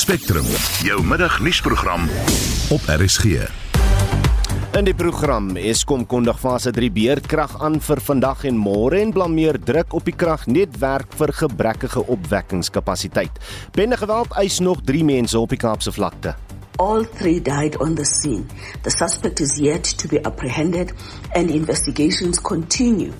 Spectrum, jou middagnuusprogram op RSG. In die program Eskom kondig fase 3 beerdkrag aan vir vandag en môre en blameer druk op die kragnetwerk vir gebrekkige opwekkingskapasiteit. Bende geweld eis nog 3 mense op die Kaapse vlakte. All three died on the scene. The suspect is yet to be apprehended and investigations continue.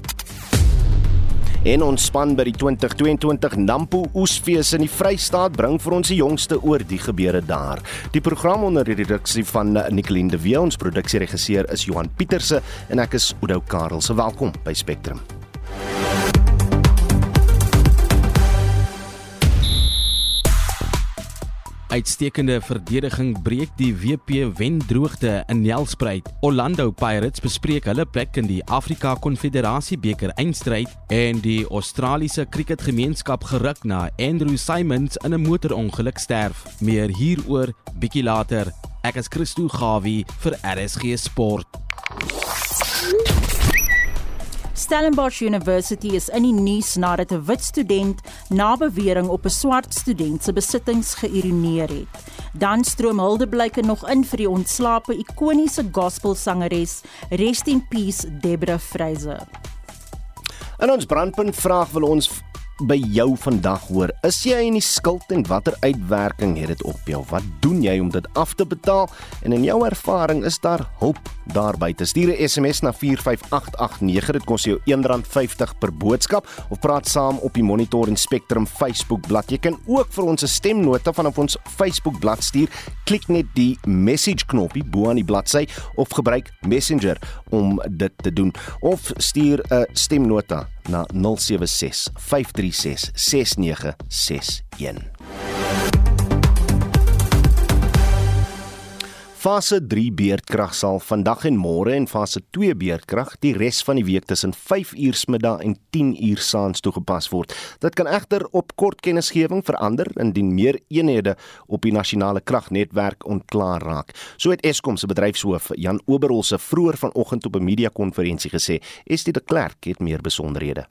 En ons span by die 2022 Nampo Oesfees in die Vrystaat bring vir ons die jongste oor die gebeure daar. Die program onder die redaksie van Nicoline de Wee, ons produksieregisseur is Johan Pieterse en ek is Oudou Karel. Se welkom by Spectrum. Uitstekende verdediging breek die WP wendroogte in Nelspruit. Orlando Pirates bespreek hulle plek in die Afrika Konfederasie beker eindstryd en die Australiese kriketgemeenskap geruk na Andrew Simons in 'n motorongeluk sterf. Meer hieroor bietjie later. Ek is Christo Gawie vir RSG Sport. Stellenbosch University is in die nuus nadat 'n wit student na bewering op 'n swart student se besittings geïroneer het. Dan stroom huldeblyke nog in vir die ontslape ikoniese gospelsangeres Rest in Peace Debra Fraser. In ons brandpunt vraag wil ons by jou vandag hoor. Is jy in die skuld en watter uitwerking het dit op jou? Wat doen jy om dit af te betaal? En in jou ervaring is daar hulp daarby? Stuur 'n SMS na 45889. Dit kos jou R1.50 per boodskap of praat saam op die Monitor en Spectrum Facebook bladsy. Jy kan ook vir ons 'n stemnota vanaf ons Facebook bladsy stuur. Klik net die message knoppie bo aan die bladsy of gebruik Messenger om dit te doen of stuur 'n stemnota na 076 536 6961. Fase 3 beerdkrag sal vandag en môre en fase 2 beerdkrag die res van die week tussen 5 uur middag en 10 uur saans toegepas word. Dit kan egter op kort kennisgewing verander indien meer eenhede op die nasionale kragnetwerk ontklaar raak. So het Eskom se bedryfshoof Jan Oberholse vroeër vanoggend op 'n media konferensie gesê, "Estie de Klerk het meer besonderhede."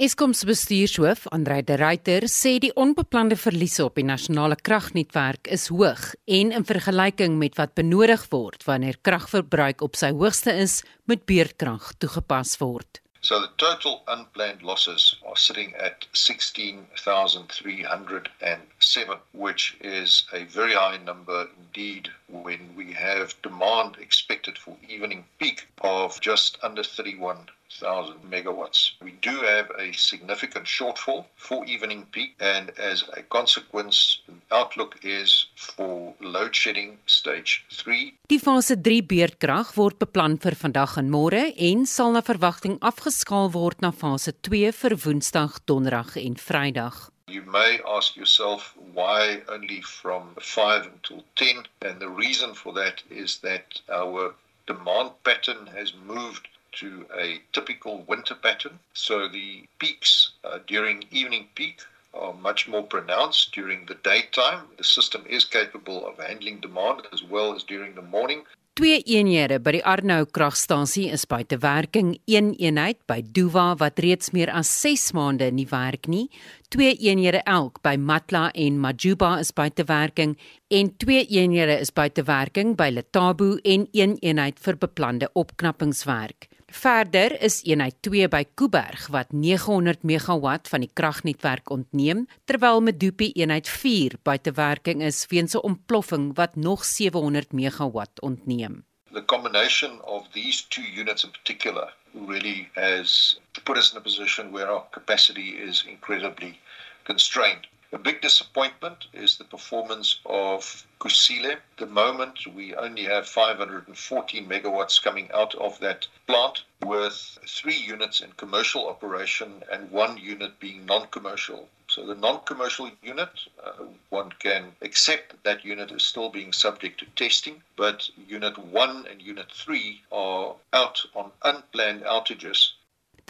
Eskom se bestuurshoof, Andrei de Ruyter, sê die onbeplande verliese op die nasionale kragnetwerk is hoog en in vergelyking met wat benodig word wanneer kragverbruik op sy hoogste is, moet beurtkrag toegepas word. So the total unplanned losses are sitting at 16,307, which is a very high number indeed when we have demand expected for evening peak of just under 31 thousand megawatts. We do have a significant shortfall for evening peak, and as a consequence, outlook is for load shedding stage 3. Die fase 3 beurtkrag word beplan vir vandag en môre en sal na verwagting afgeskaal word na fase 2 vir Woensdag, Donderdag en Vrydag. You may ask yourself why only from 5 until 10, and the reason for that is that our demand pattern has moved to a typical winter pattern. So the peaks uh, during evening peak are much more pronounced during the daytime. The system is capable of handling demand as well as during the morning. Twee eenhede by die Arnou kragstasie is buite werking. Een eenheid by Duwa wat reeds meer as 6 maande nie werk nie. Twee eenhede elk by Matla en Majuba is buite werking en twee eenhede is buite werking by Letabo en een eenheid vir beplande opknappingswerk. Verder is eenheid 2 by Kuiberg wat 900 megawatt van die kragnetwerk ontneem, terwyl Medupi eenheid 4 buite werking is weens 'n ontploffing wat nog 700 megawatt ontneem. The combination of these two units in particular really has put us in a position where our capacity is incredibly constrained. A big disappointment is the performance of Kusile. The moment, we only have 514 megawatts coming out of that plant, with three units in commercial operation and one unit being non commercial. So, the non commercial unit, uh, one can accept that that unit is still being subject to testing, but unit one and unit three are out on unplanned outages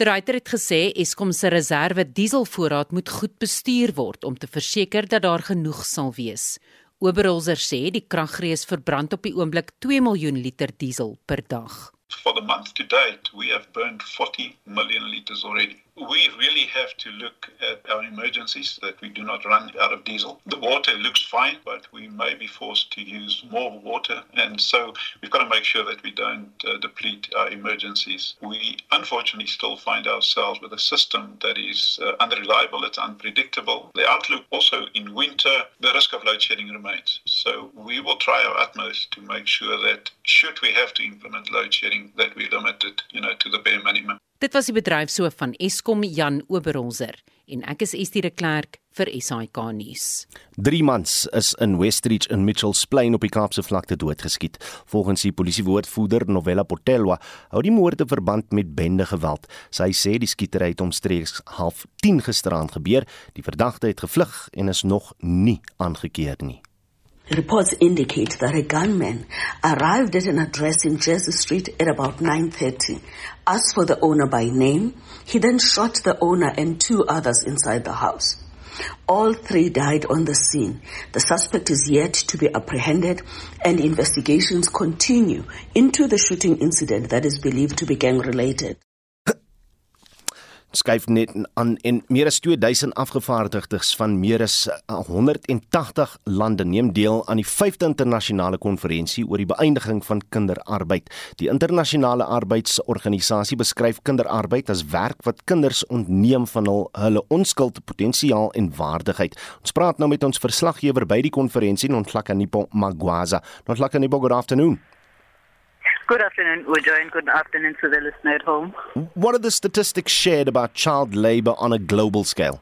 Die ryter het gesê Eskom se reserve dieselvoorraad moet goed bestuur word om te verseker dat daar genoeg sal wees. Oberholzer sê die kragrees verbrand op die oomblik 2 miljoen liter diesel per dag. For the month to date, we have burned 40 million liters already. We really have to look at our emergencies that we do not run out of diesel. The water looks fine, but we may be forced to use more water. And so we've got to make sure that we don't uh, deplete our emergencies. We unfortunately still find ourselves with a system that is uh, unreliable, it's unpredictable. The outlook also in winter, the risk of load shedding remains. So we will try our utmost to make sure that should we have to implement load shedding, that we limit it, you know, to the bare minimum. Dit was die bedryfshoof van Eskom Jan Oberholzer en ek is Estie de Klerk vir SAK nuus. 3 mans is in Westridge in Mitchells Plain op die Kaapse vlakte doodgeskiet. Volgens die polisiewoordvoerder Novella Portelwa hou die moorde verband met bende geweld. Sy sê die skietery het omstreeks 09:30 gisteraand gebeur. Die verdagte het gevlug en is nog nie aangekeer nie. Reports indicate that a gunman arrived at an address in Jersey Street at about 9.30. Asked for the owner by name, he then shot the owner and two others inside the house. All three died on the scene. The suspect is yet to be apprehended and investigations continue into the shooting incident that is believed to be gang related. Skuif net aan en meer as 2000 afgevaardigdes van meer as 180 uh, lande neem deel aan die 5de internasionale konferensie oor die beëindiging van kinderarbeid. Die internasionale arbeidsorganisasie beskryf kinderarbeid as werk wat kinders ontneem van hul hulle onskuld, potensiaal en waardigheid. Ons praat nou met ons verslaggewer by die konferensie, Nonhlakanipo Magwaza. Nonhlakanipo, good afternoon. Good afternoon, Ujo, good afternoon to the listener at home. What are the statistics shared about child labor on a global scale?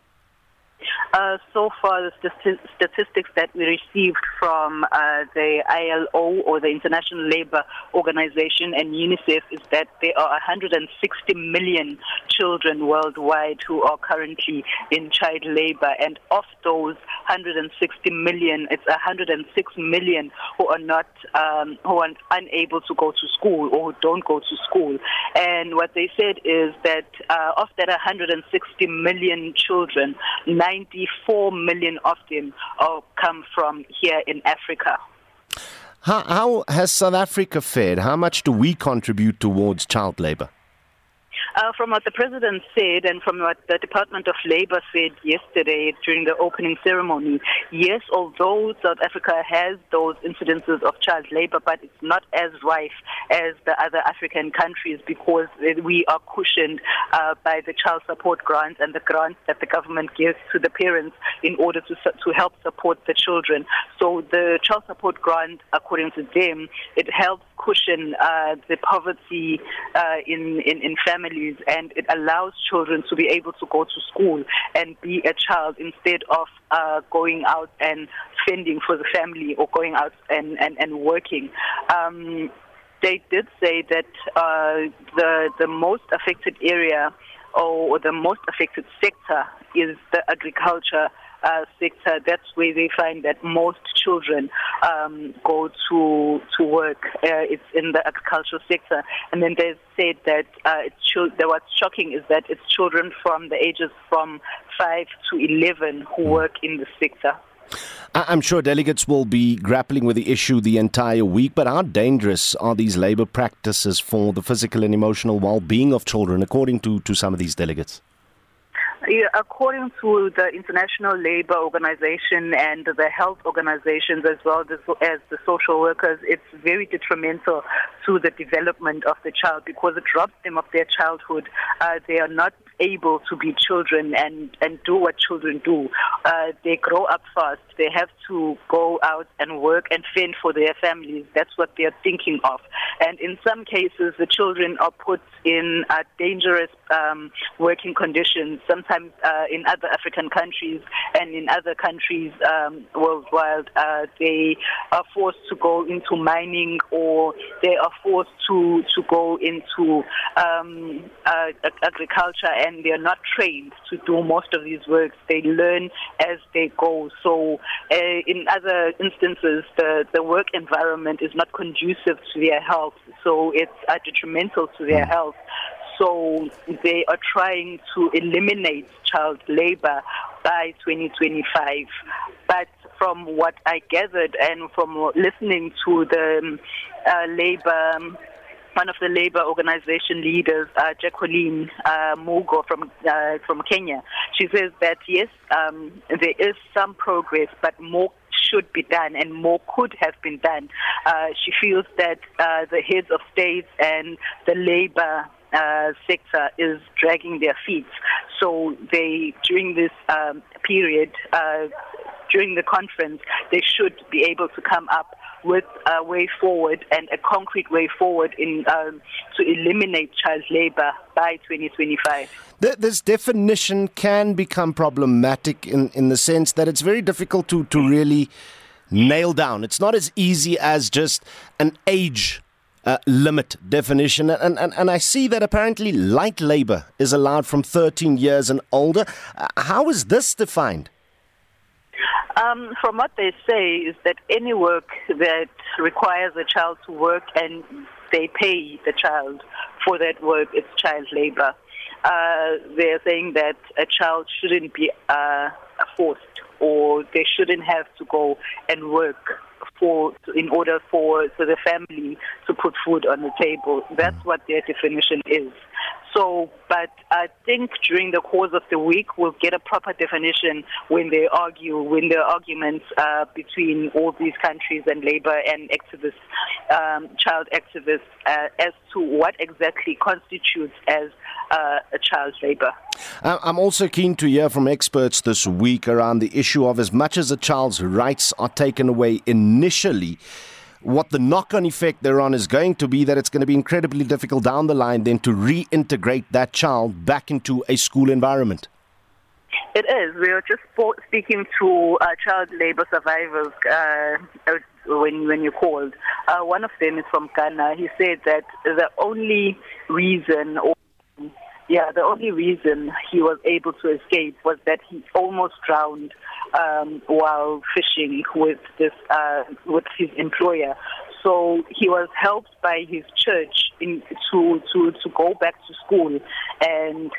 Uh, so far, the statistics that we received from uh, the ILO or the International Labour Organization and UNICEF is that there are 160 million children worldwide who are currently in child labor, and of those 160 million, it's 106 million who are not um, who are unable to go to school or who don't go to school. And what they said is that uh, of that 160 million children, 90 4 million of them come from here in Africa. How, how has South Africa fared? How much do we contribute towards child labor? Uh, from what the president said and from what the Department of Labor said yesterday during the opening ceremony, yes, although South Africa has those incidences of child labor, but it's not as rife as the other African countries because we are cushioned uh, by the child support grants and the grants that the government gives to the parents in order to to help support the children. So the child support grant, according to them, it helps cushion uh, the poverty uh, in, in in families families and it allows children to be able to go to school and be a child instead of uh, going out and fending for the family or going out and, and, and working. Um, they did say that uh, the, the most affected area or the most affected sector is the agriculture uh, sector, that's where they find that most children um, go to to work. Uh, it's in the agricultural sector, and then they said that uh, it's ch- that what's shocking is that it's children from the ages from five to eleven who hmm. work in the sector. I'm sure delegates will be grappling with the issue the entire week, but how dangerous are these labor practices for the physical and emotional well being of children, according to, to some of these delegates? According to the International Labour Organization and the health organizations, as well as the social workers, it's very detrimental to the development of the child because it robs them of their childhood. Uh, they are not able to be children and, and do what children do. Uh, they grow up fast. They have to go out and work and fend for their families. That's what they're thinking of. And in some cases, the children are put in uh, dangerous um, working conditions, sometimes uh, in other African countries and in other countries um, worldwide. Uh, they are forced to go into mining or they are forced to, to go into um, uh, agriculture and they are not trained to do most of these works. They learn as they go. So, uh, in other instances, the, the work environment is not conducive to their health. So, it's uh, detrimental to their mm. health. So, they are trying to eliminate child labor by 2025. But from what I gathered and from listening to the um, uh, labor one of the labor organization leaders, uh, Jacqueline uh, Mugo from uh, from Kenya. She says that yes, um, there is some progress, but more should be done and more could have been done. Uh, she feels that uh, the heads of states and the labor uh, sector is dragging their feet. So they, during this um, period, uh, during the conference, they should be able to come up with a way forward and a concrete way forward in um, to eliminate child labor by 2025. This definition can become problematic in, in the sense that it's very difficult to, to really nail down. It's not as easy as just an age uh, limit definition. And, and, and I see that apparently light labor is allowed from 13 years and older. Uh, how is this defined? Um, from what they say is that any work that requires a child to work and they pay the child for that work, it's child labor. Uh, they're saying that a child shouldn't be uh, forced or they shouldn't have to go and work for in order for, for the family to put food on the table. That's what their definition is. So, but I think during the course of the week, we'll get a proper definition when they argue, when there are arguments uh, between all these countries and labor and activists, um, child activists, uh, as to what exactly constitutes as uh, a child labor. I'm also keen to hear from experts this week around the issue of as much as a child's rights are taken away initially what the knock on effect thereon is going to be that it's going to be incredibly difficult down the line then to reintegrate that child back into a school environment. It is. We were just speaking to uh, child labor survivors uh, when when you called. Uh, one of them is from Ghana. He said that the only reason, or yeah, the only reason he was able to escape was that he almost drowned um, while fishing with this uh, with his employer. So he was helped by his church in, to to to go back to school and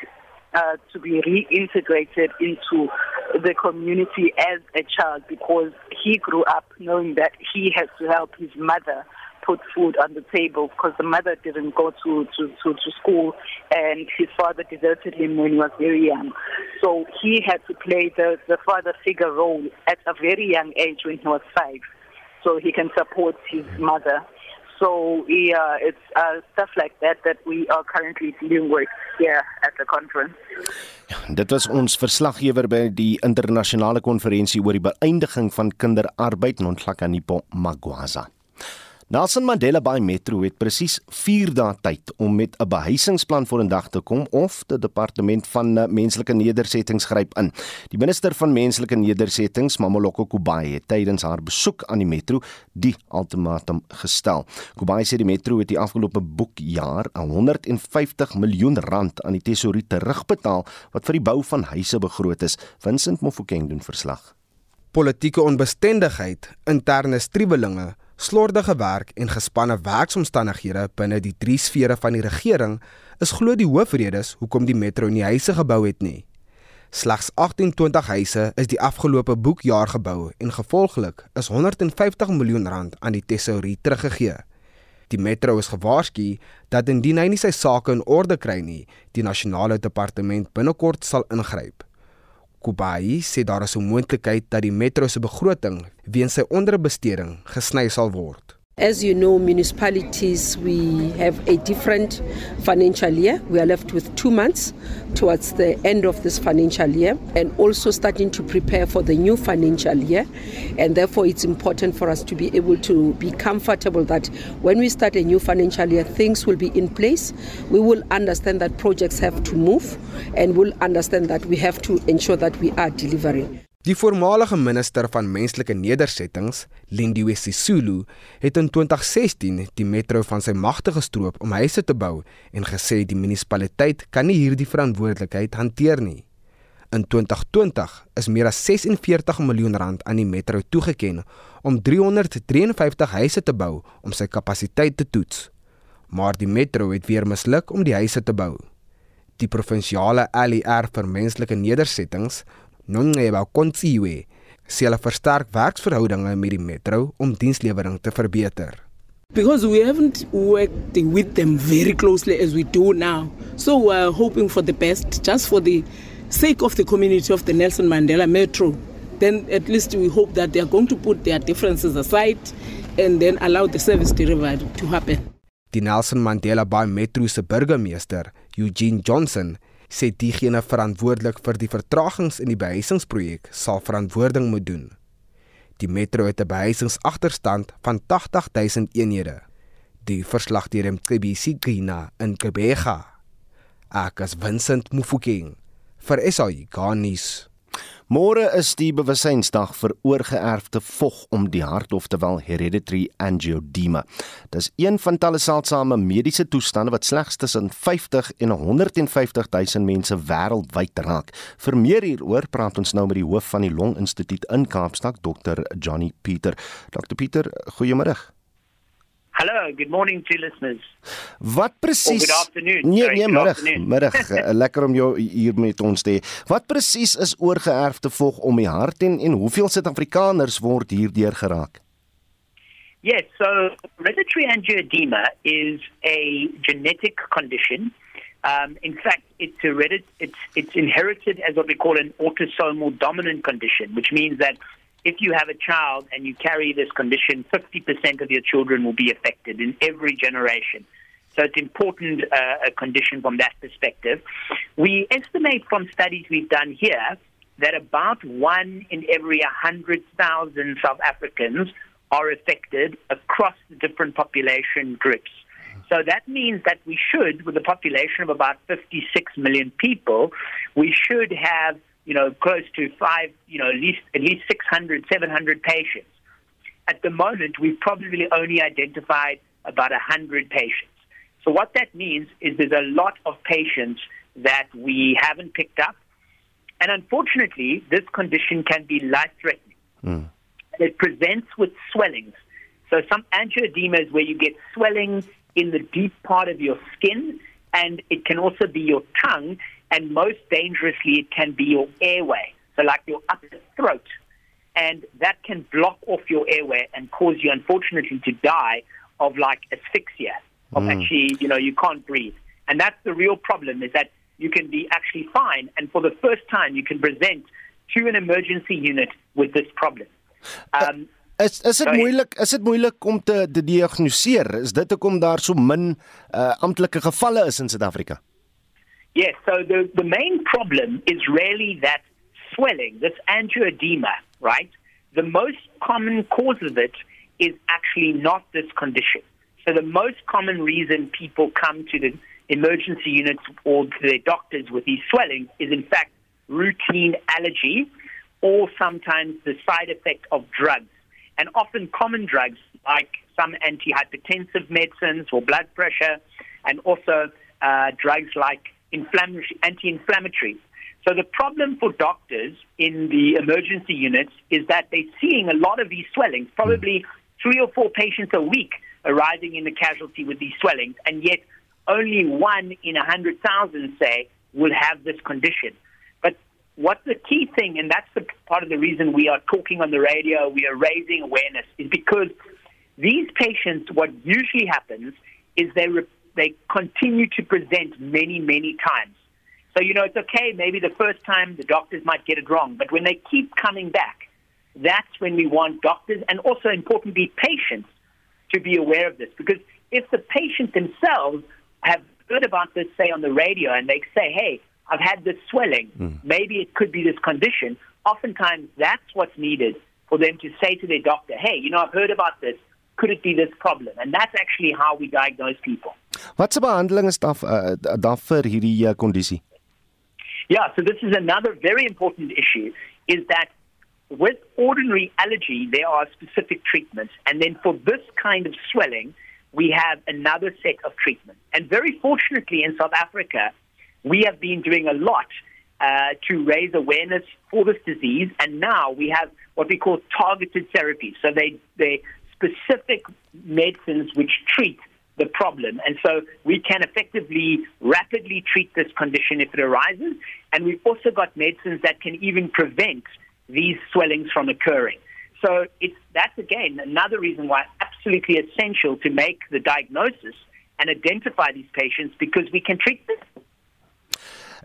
uh, to be reintegrated into the community as a child because he grew up knowing that he has to help his mother put food on the table because the mother didn't go to, to, to, to school and his father deserted him when he was very young. So he had to play the, the father figure role at a very young age when he was five so he can support his mother. So yeah, it's uh, stuff like that that we are currently dealing with here at the conference. Ja, dit was ons verslaggewer by die internasionale konferensie oor die beëindiging van kinderarbeid in Ontlakanipo Magwaza. Nelson Mandela Bay Metro het presies 4 dae tyd om met 'n behuisingsplan vorendag te kom of die departement van eh, menslike nedersettings gryp in. Die minister van menslike nedersettings, Mamoloko Kubai, het tydens haar besoek aan die metro die ultimatum gestel. Kubai sê die metro het die afgelope boekjaar 150 miljoen rand aan die tesourier terugbetaal wat vir die bou van huise begroot is. Vincent Mofokeng doen verslag. Politieke onbestendigheid, interne striwelinge Slordige werk en gespanne werksomstandighede binne die drie sfere van die regering is glo die hoofredes hoekom die metro nie huise gebou het nie. Slegs 28 huise is die afgelope boekjaar gebou en gevolglik is 150 miljoen rand aan die tesourie teruggegee. Die metro is gewaarsku dat indien hy nie sy sake in orde kry nie, die nasionale departement binnekort sal ingryp. Kubai sê daar is 'n moontlikheid dat die metro se begroting weens sy onderbesteding gesny sal word. As you know, municipalities, we have a different financial year. We are left with two months towards the end of this financial year and also starting to prepare for the new financial year. And therefore, it's important for us to be able to be comfortable that when we start a new financial year, things will be in place. We will understand that projects have to move and we'll understand that we have to ensure that we are delivering. Die voormalige minister van menslike nedersettings, Lindiwe Sisulu, het in 2016 die metro van sy magte gestroop om huise te bou en gesê die munisipaliteit kan nie hierdie verantwoordelikheid hanteer nie. In 2020 is meer as 46 miljoen rand aan die metro toegeken om 353 huise te bou om sy kapasiteit te toets. Maar die metro het weer misluk om die huise te bou. Die provinsiale e vir menslike nedersettings Nongeba Kontsiwe sê hulle versterk werksverhoudinge met die metro om dienslewering te verbeter. Because we haven't worked with them very closely as we do now. So we're hoping for the best, just for the sake of the community of the Nelson Mandela Metro. Then at least we hope that they are going to put their differences aside and then allow the service delivery to happen. Die Nelson Mandela Bay Metro se burgemeester, Eugene Johnson, sê diegene verantwoordelik vir die vertragings in die behuisingsprojek sal verantwoording moet doen. Die metro het 'n behuisingsagterstand van 80000 eenhede. Die verslag deur MTB Sigina in Kebega. Ek as Vincent Mufokeng vir SAI Garnis. Môre is die bewussynsdag vir oorgeerfde vog om die hart of terwyl hereditary angioedema. Dis een van talle seldsame mediese toestande wat slegs tussen 50 en 150 000 mense wêreldwyd raak. Vir meer hieroor praat ons nou met die hoof van die Long Instituut in Kaapstad, Dr. Johnny Pieter. Dr. Pieter, goeiemôre. Hello, good morning to listeners. Wat presies? Good afternoon. Nee, Sorry, nee, middag. Middag. Eh, Lekker om jou hier met ons te hê. Wat presies is oorgeerfde vog om die hart en en hoeveel Suid-Afrikaners word hierdeur geraak? Yes, so hereditary angioedema is a genetic condition. Um, in fact, it's, heredit- it's, it's inherited as what we call an autosomal dominant condition, which means that if you have a child and you carry this condition, 50% of your children will be affected in every generation. So it's important uh, a condition from that perspective. We estimate from studies we've done here that about one in every 100,000 South Africans are affected across the different population groups. So that means that we should, with a population of about 56 million people, we should have, you know, close to five, you know, at least at least 600, 700 patients. At the moment, we've probably only identified about 100 patients. So what that means is there's a lot of patients that we haven't picked up. And unfortunately, this condition can be life-threatening. Hmm. It presents with swellings. So some angioedema is where you get swelling in the deep part of your skin, and it can also be your tongue, and most dangerously, it can be your airway. So like your upper throat. And that can block off your airway and cause you, unfortunately, to die of like asphyxia, of Mm. actually, you know, you can't breathe. And that's the real problem is that you can be actually fine, and for the first time, you can present to an emergency unit with this problem. Um, Is is dit moeilik is dit moeilik om te, te diagnoseer? Is dit hoekom daar so min uh, amptelike gevalle is in Suid-Afrika? Yes, so the, the main problem is really that swelling, this angioedema, right? The most common cause of it is actually not this condition. So the most common reason people come to the emergency units or to their doctors with these swellings is in fact routine allergy or sometimes the side effect of drugs. And often common drugs like some antihypertensive medicines for blood pressure and also uh, drugs like anti-inflammatories. So the problem for doctors in the emergency units is that they're seeing a lot of these swellings, hmm. probably three or four patients a week arriving in the casualty with these swellings, and yet only one in a hundred thousand, say, will have this condition. But what the key thing, and that's the part of the reason we are talking on the radio, we are raising awareness, is because these patients, what usually happens is they re- they continue to present many, many times. So, you know, it's okay, maybe the first time the doctors might get it wrong, but when they keep coming back, that's when we want doctors and also importantly patients to be aware of this. Because if the patient themselves have heard about this, say, on the radio, and they say, hey, I've had this swelling, hmm. maybe it could be this condition, oftentimes that's what's needed for them to say to their doctor, hey, you know, I've heard about this. Could it be this problem? And that's actually how we diagnose people. Wat se behandeling is daar uh, daar vir hierdie uh, kondisie? Yeah, so this is another very important issue is that with ordinary allergy, there are specific treatments. And then for this kind of swelling, we have another set of treatments. And very fortunately in South Africa, we have been doing a lot uh, to raise awareness for this disease. And now we have what we call targeted therapies. So they, they specific medicines which treat the problem. And so we can effectively rapidly treat this condition if it arises. And we've also got medicines that can even prevent these swellings from occurring. So it's that's again another reason why it's absolutely essential to make the diagnosis and identify these patients because we can treat them.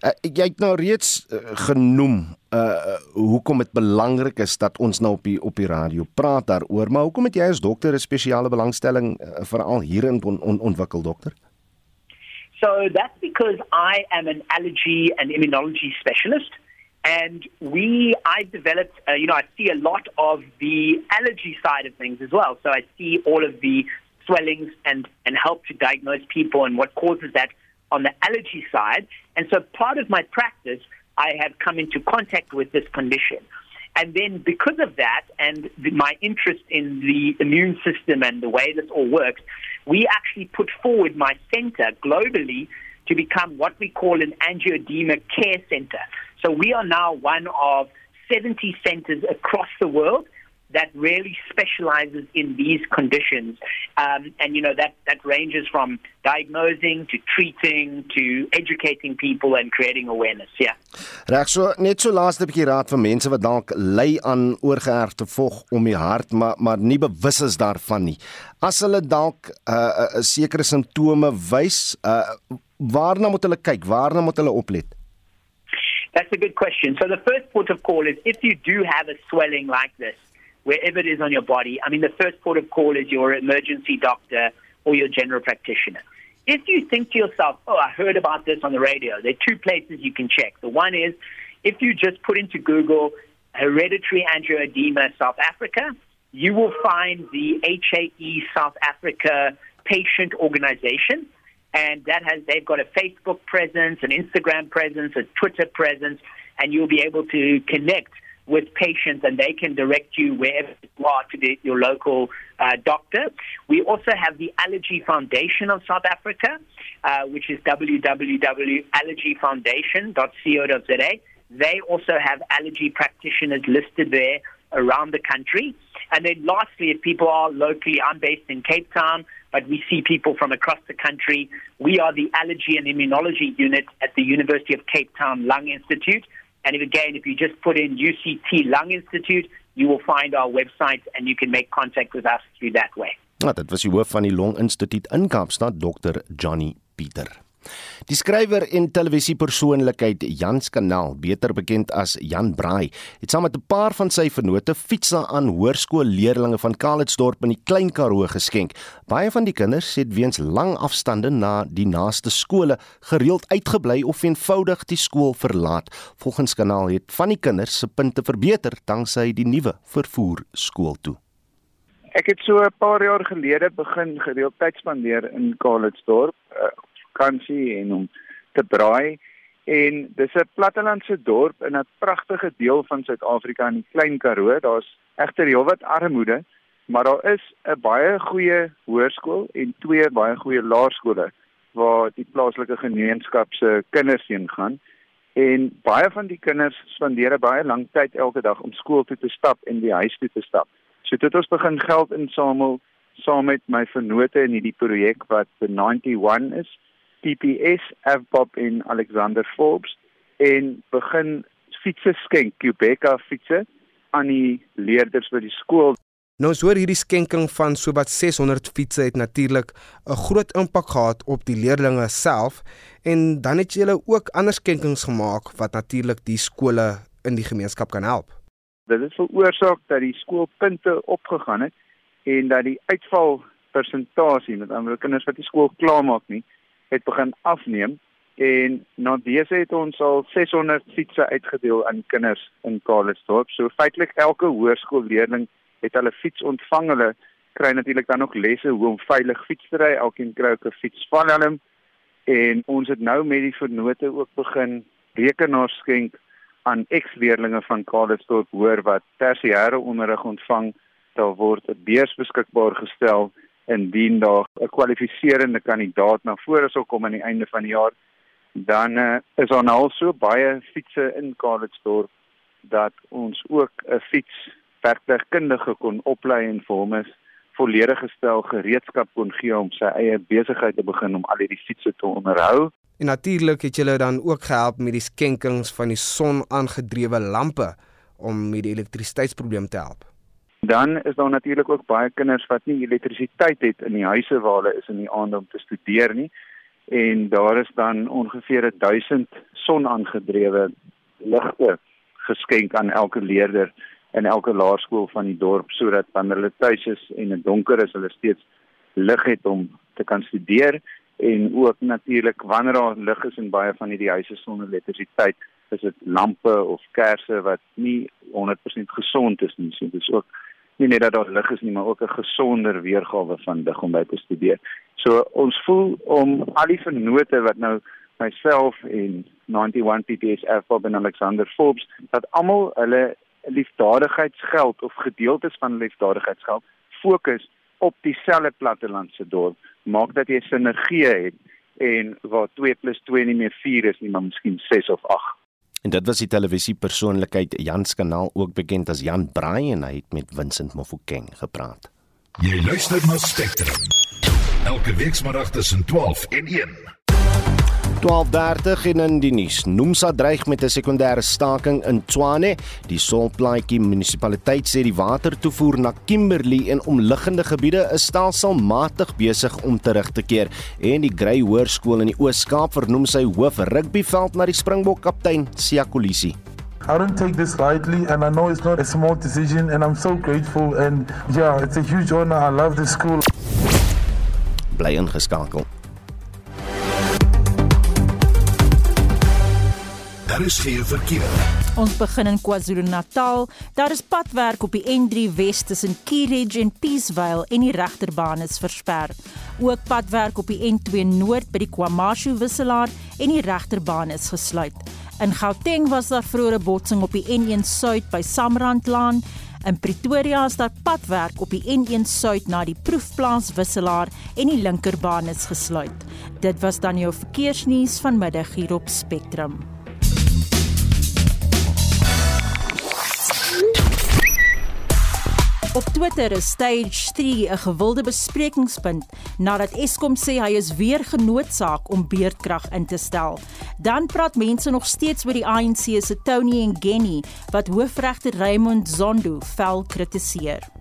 Uh, jy het nou reeds uh, genoem uh hoekom dit belangrik is dat ons nou op die op die radio praat daaroor, maar hoekom het jy as dokter 'n spesiale belangstelling uh, veral hierin on, on, ontwikkel dokter? So that's because I am an allergy and immunology specialist. And we, I developed, uh, you know, I see a lot of the allergy side of things as well. So I see all of the swellings and, and help to diagnose people and what causes that on the allergy side. And so part of my practice, I have come into contact with this condition. And then because of that and my interest in the immune system and the way this all works, we actually put forward my center globally to become what we call an angioedema care center. So we are now one of 70 centers across the world that really specializes in these conditions. Um, and, you know, that, that ranges from diagnosing to treating to educating people and creating awareness. Yeah. Reg so net so laaste bietjie raad vir mense wat dalk ly aan oorgeerfde vog om die hart maar maar nie bewus is daarvan nie. As hulle dalk 'n uh, uh, uh, sekere simptome wys, uh, waarna moet hulle kyk? Waarna moet hulle oplet? That's a good question. So the first port of call is if you do have a swelling like this, wherever it is on your body, I mean, the first port of call is your emergency doctor or your general practitioner. If you think to yourself, oh, I heard about this on the radio, there are two places you can check. The one is if you just put into Google hereditary angioedema South Africa, you will find the HAE South Africa patient organization. And that has, they've got a Facebook presence, an Instagram presence, a Twitter presence, and you'll be able to connect with patients and they can direct you wherever you are to the, your local uh, doctor. We also have the Allergy Foundation of South Africa, uh, which is www.allergyfoundation.co.za. They also have allergy practitioners listed there around the country. And then lastly, if people are locally, I'm based in Cape Town, but we see people from across the country. We are the Allergy and Immunology Unit at the University of Cape Town Lung Institute. And if, again, if you just put in UCT Lung Institute, you will find our website and you can make contact with us through that way. Nou, dit was die hoof van die Long Instituut in Kaapstad, Dr. Johnny Pieter. Die skrywer en televisiepersoonlikheid Jan Skanaal, beter bekend as Jan Braai, het saam met 'n paar van sy vennote fietsse aan hoërskoolleerdlinge van Kaalitsdorp in die Klein Karoo geskenk. Baie van die kinders het weens lang afstande na die naaste skole gereeld uitgebly of eenvoudig die skool verlaat. Volgens Skanaal het van die kinders se punte verbeter danksy die nuwe vervoer skool toe. Ek het so 'n paar jaar gelede begin gereeld tyd spandeer in Kaalitsdorp. Vakansie en om te braai en dis 'n plattelandse dorp in 'n pragtige deel van Suid-Afrika in die Klein Karoo. Daar's egter heelwat armoede, maar daar is 'n baie goeie hoërskool en twee baie goeie laerskole waar die plaaslike gemeenskap se kinders heen gaan. En baie van die kinders spandeer baie lank tyd elke dag om skool toe te stap en die huis toe te stap. So dit ons begin geld insamel saam met my vennote in hierdie projek wat the 91 is TPS Avpop en Alexander Forbes en begin fietsse skenk Quebeca fietsse aan die leerders by die skool. Nou so hierdie skenking van sowat 600 fietsse het natuurlik 'n groot impak gehad op die leerders self en dan het jy ook ander skenkings gemaak wat natuurlik die skole in die gemeenskap kan help. Dit het veroorsaak dat die skoolpunte opgegaan het en dat die uitval persentasie met ander kinders wat die skool klaarmaak nie het begin afneem en na dese het ons al 600 fietsse uitgedeel aan kinders in Karlsdorp. So feitelik elke hoërskoolleerling het hulle fiets ontvang. Hulle kry natuurlik dan ook lesse hoe om veilig fiets te ry. Elkeen kry ook 'n fiets van hulle. En ons het nou met die vernote ook begin rekenaars skenk aan ex-leerlinge van Karlsdorp hoor wat tersiêre onderrig ontvang. Daar word 'n beurs beskikbaar gestel indien daar 'n kwalifiserende kandidaat na vore sou kom aan die einde van die jaar dan uh, is daar nou al so baie fietsse in Karlsdorp dat ons ook 'n fiets werktuigkundige kon oplei en vir hom is volledige stel gereedskap kon gee om sy eie besigheid te begin om al hierdie fietsse te onderhou. En natuurlik het julle dan ook gehelp met die skenkings van die son-aangedrewe lampe om met die elektrisiteitsprobleem te help. Dan is daar natuurlik ook baie kinders wat nie elektrisiteit het in die huise waar hulle is in die aand om te studeer nie. En daar is dan ongeveer 1000 sonaangedrewe ligte geskenk aan elke leerder in elke laerskool van die dorp sodat wanneer hulle tuis is en dit donker is, hulle steeds lig het om te kan studeer en ook natuurlik wanneer daar lig is in baie van hierdie huise sonder elektrisiteit, is dit lampe of kersse wat nie 100% gesond is nie. So dit is ook nie net dat daar lig is nie, maar ook 'n gesonder weergawe van lig om by te studeer. So ons voel om al die vennote wat nou myself en 91 PPS FOB en Alexander Forbes dat almal hulle liefdadigheidsgeld of gedeeltes van liefdadigheidsgeld fokus op dieselfde plattelandse dorp maak dat jy sinergie het en waar 2 + 2 nie meer 4 is nie maar miskien 6 of 8 En dit was die televisiepersoonlikheid Jan Skanaal ook bekend as Jan Braai en hy het met Vincent Mofokeng gepraat. Jy luister na Spectrum. Elke week saterdag tussen 12 en 1. 12:30 en in die nuus. Nomsa dreig met 'n sekondêre staking in Tshwane. Die Solplaatjie munisipaliteit sê die watertoevoer na Kimberley en omliggende gebiede is stelselmatig besig om terug te keer. En die Grey Hoërskool in die Oos-Kaap vernoem sy hoof rugbyveld na die Springbok kaptein Sia Kolisi. I don't take this lightly, and I know it's not a small decision, and I'm so grateful. And yeah, it's a huge honor. I love this school. Bly ingeskakel. Daar is geen verkeer. Ons begin in KwaZulu-Natal. Daar is padwerk op die N3 Wes tussen Keyridge en Peaceville en die regterbaan is versper. Ook padwerk op die N2 Noord by die KwaMashu wisselaar en die regterbaan is gesluit. In Gauteng was daar vroeër 'n botsing op die N1 Suid by Samrandlaan. In Pretoria is daar padwerk op die N1 Suid na die proefplaas wisselaar en die linkerbaan is gesluit. Dit was dan jou verkeersnuus vanmiddag hier op Spectrum. Op Twitter is Stage 3 'n gewilde besprekingspunt nadat Eskom sê hy is weer genoodsaak om beurtkrag in te stel. Dan praat mense nog steeds oor die ANC se Tony Ngeni wat hoofregter Raymond Zondo vel kritiseer.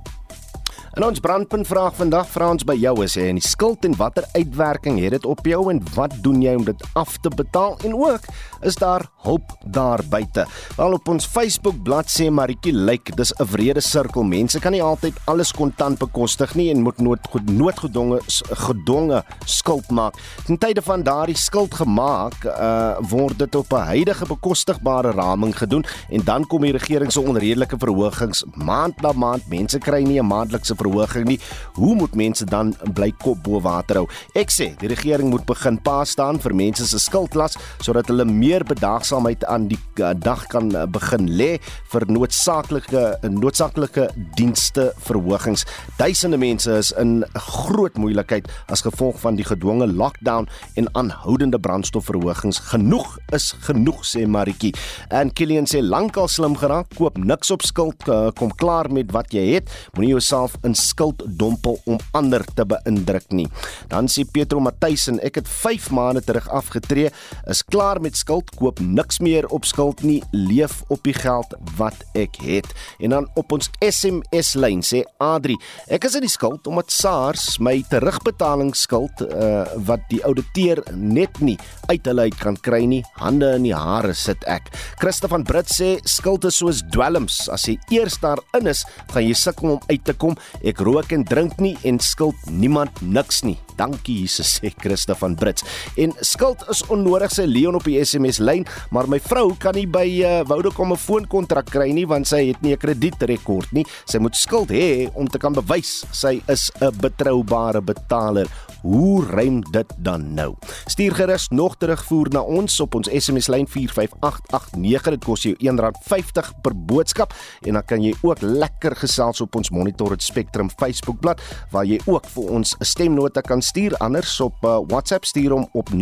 En ons brandpunt vraag vandag vra ons by jou as jy in die skuld en watter uitwerking het dit op jou en wat doen jy om dit af te betaal en ook is daar hulp daar buite. Wel op ons Facebook bladsy Maritjie lyk dis 'n wrede sirkel. Mense kan nie altyd alles kontant bekostig nie en moet nood noodgedwonge gedwonge skuld maak. In tye van daardie skuld gemaak, uh word dit op 'n huidige bekostigbare raming gedoen en dan kom die regering se onredelike verhogings maand na maand. Mense kry nie 'n maandelikse verhoging nie. Hoe moet mense dan bly kop bo water hou? Ek sê die regering moet begin pa staan vir mense se skuldlas sodat hulle meer bedaagsaamheid aan die uh, dag kan uh, begin lê vir noodsaaklike noodsaaklike dienste verhogings. Duisende mense is in groot moeilikheid as gevolg van die gedwonge lockdown en aanhoudende brandstofverhogings. Genoeg is genoeg sê Maritjie. En Killian sê lankal slim geraak, koop niks op skuld, uh, kom klaar met wat jy het. Moenie jouself in skuld dompel om ander te beïndruk nie. Dan sê Petro Matthys en ek het 5 maande terug afgetree, is klaar met skuld, koop niks meer op skuld nie, leef op die geld wat ek het. En dan op ons SMS lyn sê Adri, ek is in die skuld omdat SARS my terugbetalingsskuld uh, wat die ouditeur net nie uit hulle uit kan kry nie, hande in die hare sit ek. Christa van Brits sê skuld is soos dwelms, as jy eers daarin is, gaan jy sukkel om uit te kom. Ek rook en drink nie en skuld niemand niks nie. Dankie Jesus sê Christa van Brits. En skuld is onnodig sê Leon op die SMS lyn, maar my vrou kan nie by uh, Vodacom 'n foonkontrak kry nie want sy het nie 'n kredietrekord nie. Sy moet skuld hê om te kan bewys sy is 'n betroubare betaler. Hoe rym dit dan nou? Stuur gerus nog terugvoer na ons op ons SMS lyn 45889. Dit kos jou R1.50 per boodskap en dan kan jy ook lekker gesels op ons Monitor het Spectrum Facebookblad waar jy ook vir ons 'n stemnota kan stuur anders op uh, WhatsApp stuur hom op 0765366961.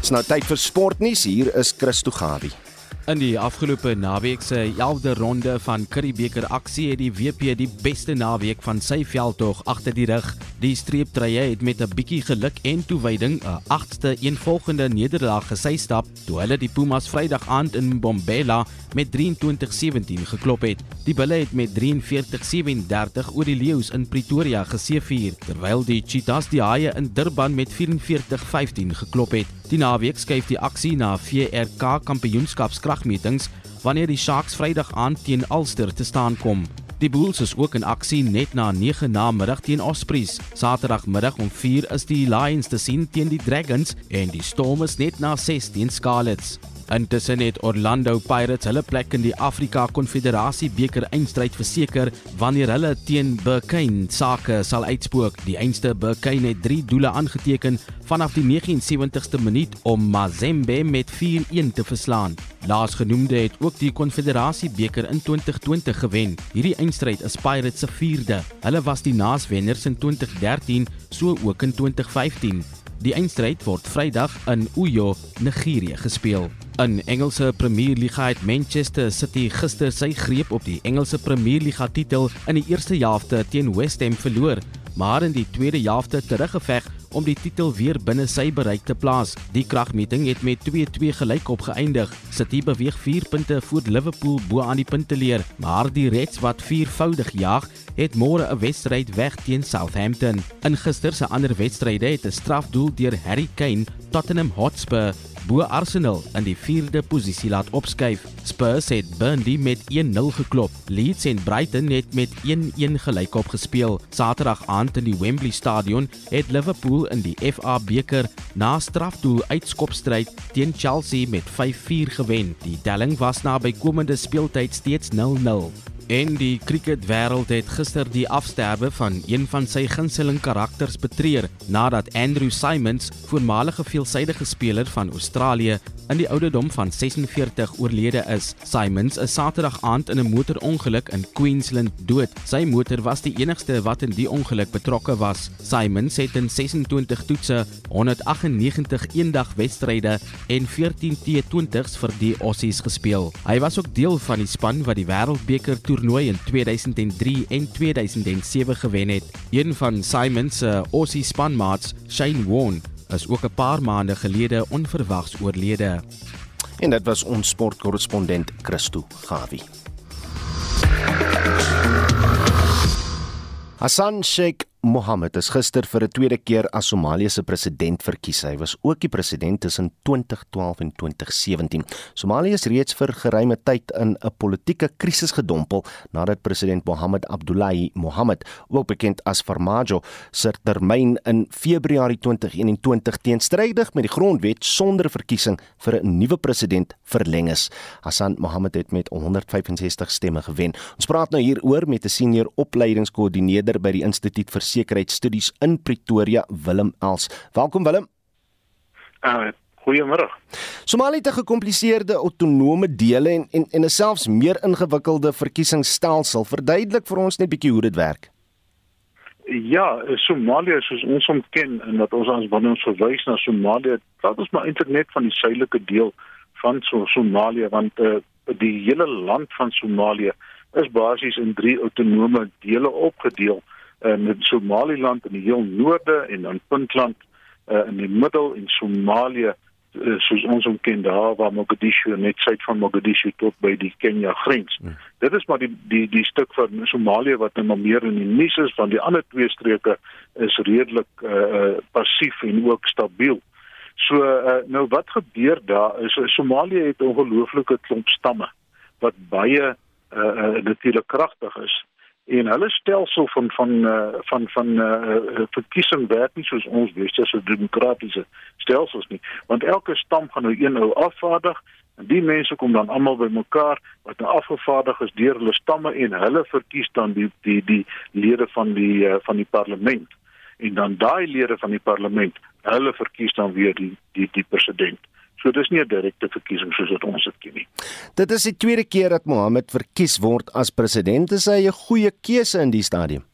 Dis nou tyd vir sportnuus. Hier is Christo Gawie. In die afgelope naweek se 11de ronde van Curriebeeker aksie het die WP die beste naweek van sy veldtog agter die rug. Die streeptrye het met 'n bietjie geluk en toewyding 'n 8ste eenvolgende nederlaag gesystap toe hulle die Pumas Vrydag aand in Bombela met 23-17 geklop het. Die Bulle het met 43-37 oor die Leeu's in Pretoria geseëvier, terwyl die Cheetahs die Haie in Durban met 44-15 geklop het. Die naweek skuif die aksie na VRK Kampioenskapskragmetings wanneer die Sharks Vrydag aand teen Ulster te staan kom. Die Bulls is ook in aksie net na 9 namiddag teen Ospreys. Saterdagmiddag om 4 is die Lions te sien teen die Dragons en die Storm is net na 6 teen Scarlets. Intussen het Orlando Pirates hulle plek in die Afrika Konfederasie beker eindstryd verseker wanneer hulle teen Burkine sake sal uitspook. Die einste Burkine het 3 doele aangeteken vanaf die 79ste minuut om Mazembe met 4-1 te verslaan. Laasgenoemde het ook die Konfederasie beker in 2020 gewen. Hierdie eindstryd is Pirates se 4de. Hulle was die naaswenners in 2013, so ook in 2015. Die eindstryd word Vrydag in Uyo, Nigerië gespeel. In Engelse Premierliga het Manchester City gister sy greep op die Engelse Premierliga titel in die eerste helfte teen West Ham verloor, maar in die tweede helfte teruggeveg om die titel weer binne sy bereik te plaas. Die kragmeting het met 2-2 gelyk opgeëindig. City beweeg 4 punte voor Liverpool bo aan die punteleer, maar die Reds wat viervoudig jag, het môre 'n wedstryd weg teen Southampton. In gister se ander wedstryde het 'n strafdoel deur Harry Kane Tottenham Hotspur bo Arsenal in die 4de posisie laat opskuif. Spurs het Burnley met 1-0 geklop. Leeds en Brighton het met 1-1 gelykop gespeel. Saterdag aand in die Wembley Stadion het Liverpool in die FA beker na strafdoel uitskopstryd teen Chelsea met 5-4 gewen. Die telling was na bykomende speeltyd steeds 0-0. En die cricketwêreld het gister die afsterwe van een van sy gunsteling karakters betreur nadat Andrew Symonds, voormalige veelsidige speler van Australië, in die ouderdom van 46 oorlede is. Symonds is Saterdag aand in 'n motorongeluk in Queensland dood. Sy motor was die enigste wat in die ongeluk betrokke was. Symonds het in 26 toetse, 198 eendagwedstryde en 14 T20s vir die Aussies gespeel. Hy was ook deel van die span wat die Wêreldbeker toernooi in 2003 en 2007 gewen het. Een van Symonds se Aussie spanmaats, Shane Warne, is ook 'n paar maande gelede onverwags oorlede. En dit was ons sportkorrespondent Christo Gawi. Hassan Sheikh Mohammed is gister vir 'n tweede keer as Somalië se president verkies. Hy was ook die president tussen 2012 en 2017. Somalië is reeds vir geruime tyd in 'n politieke krisis gedompel nadat president Mohammed Abdullahi Mohammed, ook bekend as Farmajo, sy termyn in Februarie 2021 teenstrydig met die grondwet sonder verkiesing vir 'n nuwe president verleng is. Hassan Mohammed het met 165 stemme gewen. Ons praat nou hieroor met 'n senior opleidingskoördineerder by die Instituut vir sekuriteitsstudies in Pretoria, Willem Els. Welkom Willem. Uh, Goeiemôre. Somalië het 'n gekompliseerde autonome dele en en en 'n selfs meer ingewikkelde verkiesingsstelsel. Verduidelik vir ons net bietjie hoe dit werk. Ja, Somalië soos ons hom ken en wat ons ons wanneer ons verwys na Somalië, praat ons maar eintlik net van die suidelike deel van so Somalië want uh, die hele land van Somalië is basies in drie autonome dele opgedeel uh, met Somaliland in die heel noorde en dan Puntland uh, in die middel en Somalië uh, soos ons hom ken daar waar Mogadishu net suid van Mogadishu tot by die Kenia grens. Hmm. Dit is maar die die die stuk van Somalië wat nou meer in die nuus is van die ander twee streke is redelik uh, passief en ook stabiel. So uh, nou wat gebeur daar is Somalië het ongelooflike klomp stamme wat baie uh, uh, natuurlik kragtig is en hulle stelsel van van uh, van van uh, verkiesing werk nie soos ons westerse demokratiese stelsels nie. Want elke stam gaan nou een ou afvaardig en die mense kom dan almal bymekaar wat nou afgevaardig is deur hulle stamme en hulle verkies dan die die die lede van die uh, van die parlement. En dan daai lede van die parlement hulle verkies dan weer die die die president So dis nie 'n direkte verkiesing soos wat ons dit ken nie. Dit is die tweede keer dat Mohammed verkies word as president. Is hy 'n goeie keuse in die stadium?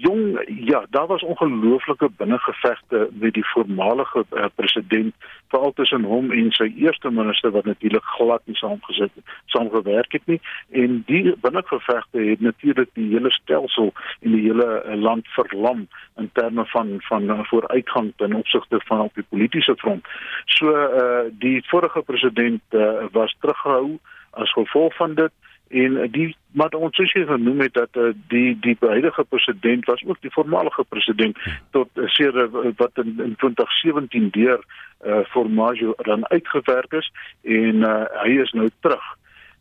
Jong ja, daar was ongelooflike binnengevegte met die voormalige uh, president veral tussen hom en sy eerste minister wat natuurlik glad nie saamgesit saamgewerk het nie en die binnengevegte het natuurlik die hele stelsel en die hele uh, land verlam in terme van van uh, vooruitgang ten opsigte van op die politieke front. So uh die vorige president uh, was teruggehou as gevolg van dit en die maar ons soos jy genoem het dat uh, die die huidige president was ook die voormalige president tot uh, seere wat in, in 2017 deur uh, Formaggio dan uitgewerk is en uh, hy is nou terug.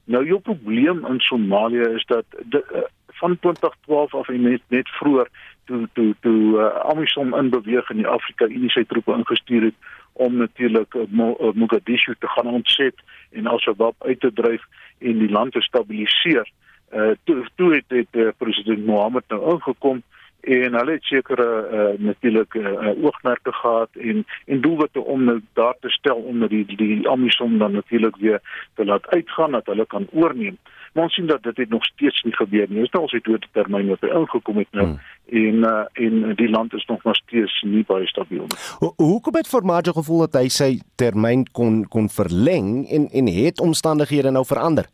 Nou jou probleem in Somalië is dat de, uh, van 2012 af en net net vroeër toe toe toe uh, Amisom in beweeg in die Afrika Unie sy troepe ingestuur het om natuurlik uh, Mogadishu te gaan ontset en Al-Shabaab uit te dryf en die land te stabiliseer. Uh toe toe het dit uh, president Mohammed nou ingekom en hulle het sekere uh natuurlik uh, oogmerke gehad en en doelwitte om nou daar te stel om die die Amisom dan natuurlik weer te laat uitgaan dat hulle kan oorneem. Maar ons sien dat dit het nog steeds nie gebeur nie. Is nou al sy tweede termyn wat hy ingekom het nou hmm. en uh en die land is nog maar steeds nie baie stabiel nie. Ho hoekom het Formaggio gevoel dat hy sy termyn kon kon verleng en en het omstandighede nou verander?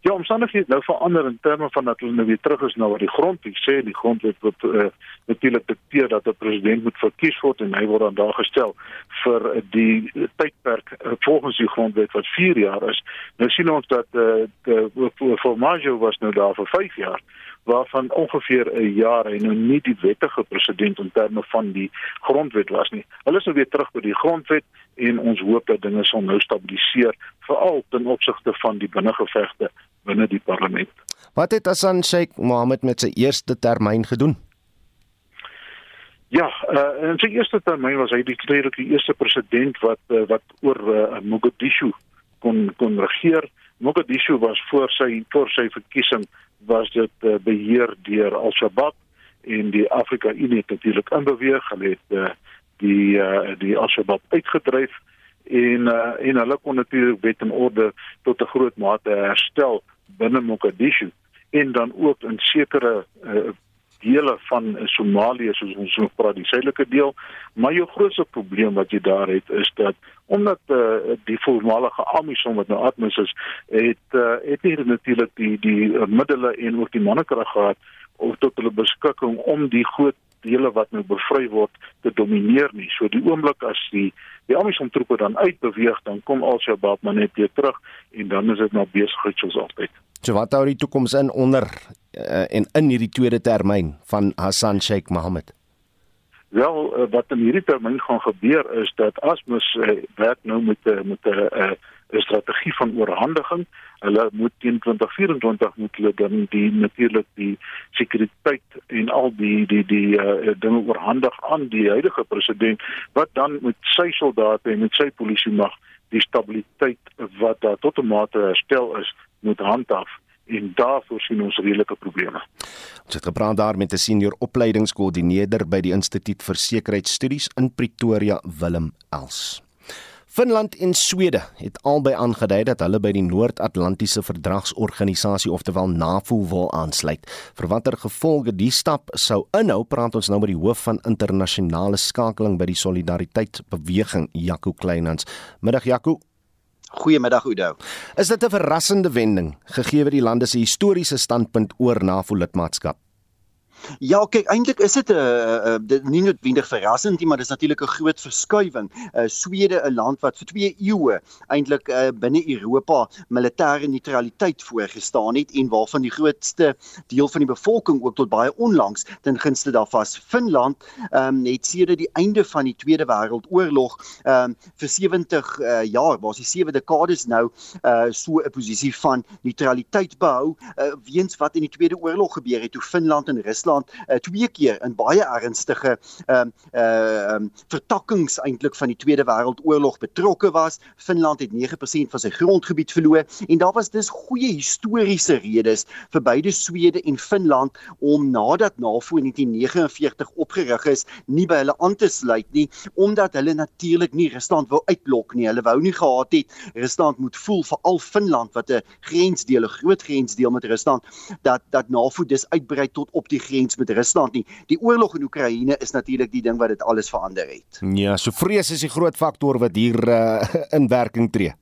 Ja, omstandighede nou verander in terme van dat hulle nou weer terug is na wat die grondwet sê, die grondwet wat uh, natuurlik dikteer dat 'n president moet verkies word en hy word dan daar gestel vir die tydperk uh, volgens die grondwet wat 4 jaar is. Nou sien ons dat uh, die Formaggio was nou daar vir 5 jaar waarvan ongeveer 'n jaar hy nou nie die wettige president in terme van die grondwet was nie. Hulle is nou weer terug by die grondwet en ons hoop dat dinge sal nou stabiliseer veral ten opsigte van die binnengevegte binne die parlement. Wat het Hassan Sheikh Mohammed met sy eerste termyn gedoen? Ja, uh, in sy eerste termyn was hy die tweede die eerste president wat uh, wat oor uh, Mogadishu kon kon regeer. Mogadishu was voor sy voor sy verkiesing was dit uh, beheer deur Al-Shabaab en die Afrika Unie het natuurlik inbeweeg. Hulle het uh, die uh, die Al-Shabaab uitgedryf en uh, en hulle kon natuurlik wet en orde tot 'n groot mate herstel binne Mogadishu en dan ook in sekere uh, dele van Somalië soos ons so praat die suidelike deel maar jou grootste probleem wat jy daar het is dat omdat uh, die voormalige Amisom wat nou Atmis is het uh, het nie natuurlik die die uh, middele en ook die mannekrag gehad of tot hulle beskikking om die groot dele wat nou bevry word te domineer nie. So die oomblik as die die Amisom troepe dan uitbeweeg, dan kom Al-Shabaab maar net weer terug en dan is dit nou besigheid soos altyd. So wat hou die toekoms in onder uh, en in hierdie tweede termyn van Hassan Sheikh Mohammed? Wel uh, wat in hierdie termyn gaan gebeur is dat Asmus uh, werk nou met uh, met 'n uh, 'n strategie van oorhandiging. Hulle moet teen 2024 moet hulle dan die natuurlik die sekuriteit en al die die die uh, dinge oorhandig aan die huidige president wat dan met sy soldate en met sy polisie mag die stabiliteit wat daar tot 'n mate herstel is moet handhaaf en daarvoor sien ons redelike probleme. Ons het gepraat daar met 'n senior opleidingskoördineerder by die Instituut vir Sekuriteitsstudies in Pretoria, Willem Els. Finland en Swede het albei aangedui dat hulle by die Noord-Atlantiese Verdragsorganisasie oftelwel NAVO wil aansluit. Vir watter gevolge die stap sou inhou, praat ons nou met die hoof van internasionale skakeling by die Solidariteitsbeweging, Jaco Kleinhans. Middag Jaco. Goeiemiddag Oudo. Is dit 'n verrassende wending gegee die lande se historiese standpunt oor NAVO-lidmaatskap? Ja, kyk, eintlik is dit 'n uh, nie noodwendig verrassend nie, maar dis natuurlik 'n groot verskuiwing. Uh, Swede, 'n land wat vir 2 eeue eintlik uh, binne Europa militêre neutraliteit voorgestaan het en waarvan die grootste deel van die bevolking ook tot baie onlangs ten gunste daarvan Finland, um, het sedert die einde van die Tweede Wêreldoorlog um, vir 70 uh, jaar, sy sewe dekades nou uh, so 'n posisie van neutraliteit behou, uh, weens wat in die Tweede Oorlog gebeur het toe Finland en Rusland Duitsland uh, twee keer in baie ernstige ehm uh, ehm uh, vertakkings eintlik van die Tweede Wêreldoorlog betrokke was. Finland het 9% van sy grondgebied verloor en daar was dus goeie historiese redes vir beide Swede en Finland om nadat NAVO in 1949 opgerig is, nie by hulle aan te sluit nie omdat hulle natuurlik nie Rusland wou uitblok nie. Hulle wou nie gehad het Rusland moet voel vir al Finland wat 'n grensdeel, 'n groot grensdeel met Rusland dat dat NAVO dus uitbrei tot op die grens grens met Rusland nie. Die oorlog in Oekraïne is natuurlik die ding wat dit alles verander het. Ja, so vrees is die groot faktor wat hier uh, in werking tree.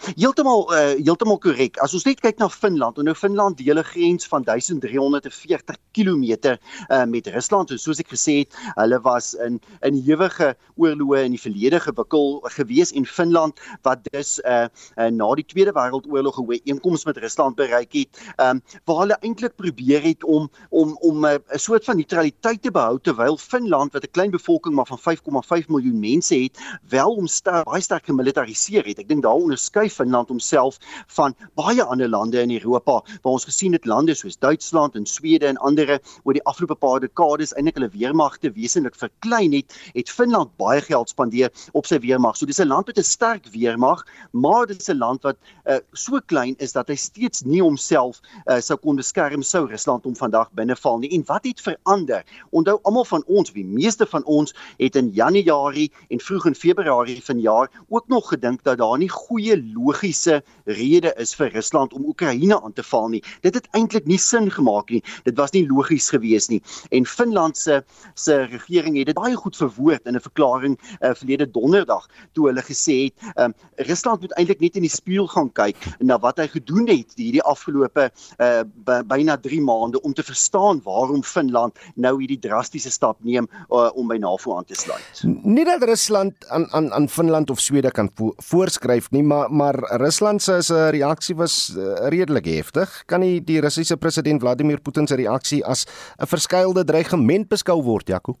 Heeltemal uh, heeltemal korrek. As ons net kyk na Finland, en nou Finland deel 'n grens van 1340 km uh, met Rusland. En soos ek gesê het, hulle was in in ewige oorloë in die verlede gewikkel gewees en Finland wat dus uh, uh, na die Tweede Wêreldoorlog 'n ooreenkoms met Rusland bereik het, um, waar hulle eintlik probeer het om om om 'n uh, soort van neutraliteit te behou terwyl Finland wat 'n klein bevolking maar van 5,5 miljoen mense het, wel om ster, baie sterk gemilitariseer het. Ek dink daar onderskei Finland homself van baie ander lande in Europa waar ons gesien het lande soos Duitsland en Swede en ander oor die afgelope paar dekades eintlik hulle weermagte wesentlik verklein het, het Finland baie geld spandeer op sy weermag. So dis 'n land met 'n sterk weermag, maar dit is 'n land wat uh, so klein is dat hy steeds nie homself uh, sou kon beskerm sou Rusland hom vandag binneval nie. En wat het verander? Onthou almal van ons, die meeste van ons het in Januarie en vroeg in Februarie vanjaar ook nog gedink dat daar nie goeie logiese rede is vir Rusland om Oekraïne aan te val nie. Dit het eintlik nie sin gemaak nie. Dit was nie logies gewees nie. En Finland se se regering het dit baie goed verwoord in 'n verklaring uh, verlede donderdag toe hulle gesê het, um, Rusland moet eintlik net in die spieël gaan kyk na wat hy gedoen het hierdie afgelope uh, byna 3 maande om te verstaan waarom Finland nou hierdie drastiese stap neem uh, om by NAVO aan te sluit. Nie dat Rusland aan aan aan Finland of Swede kan vo voorskryf nie, maar maar Rusland se se reaksie was uh, redelik heftig. Kan nie die Russiese president Vladimir Putin se reaksie as 'n verskeilde dreigement beskou word, Jaco?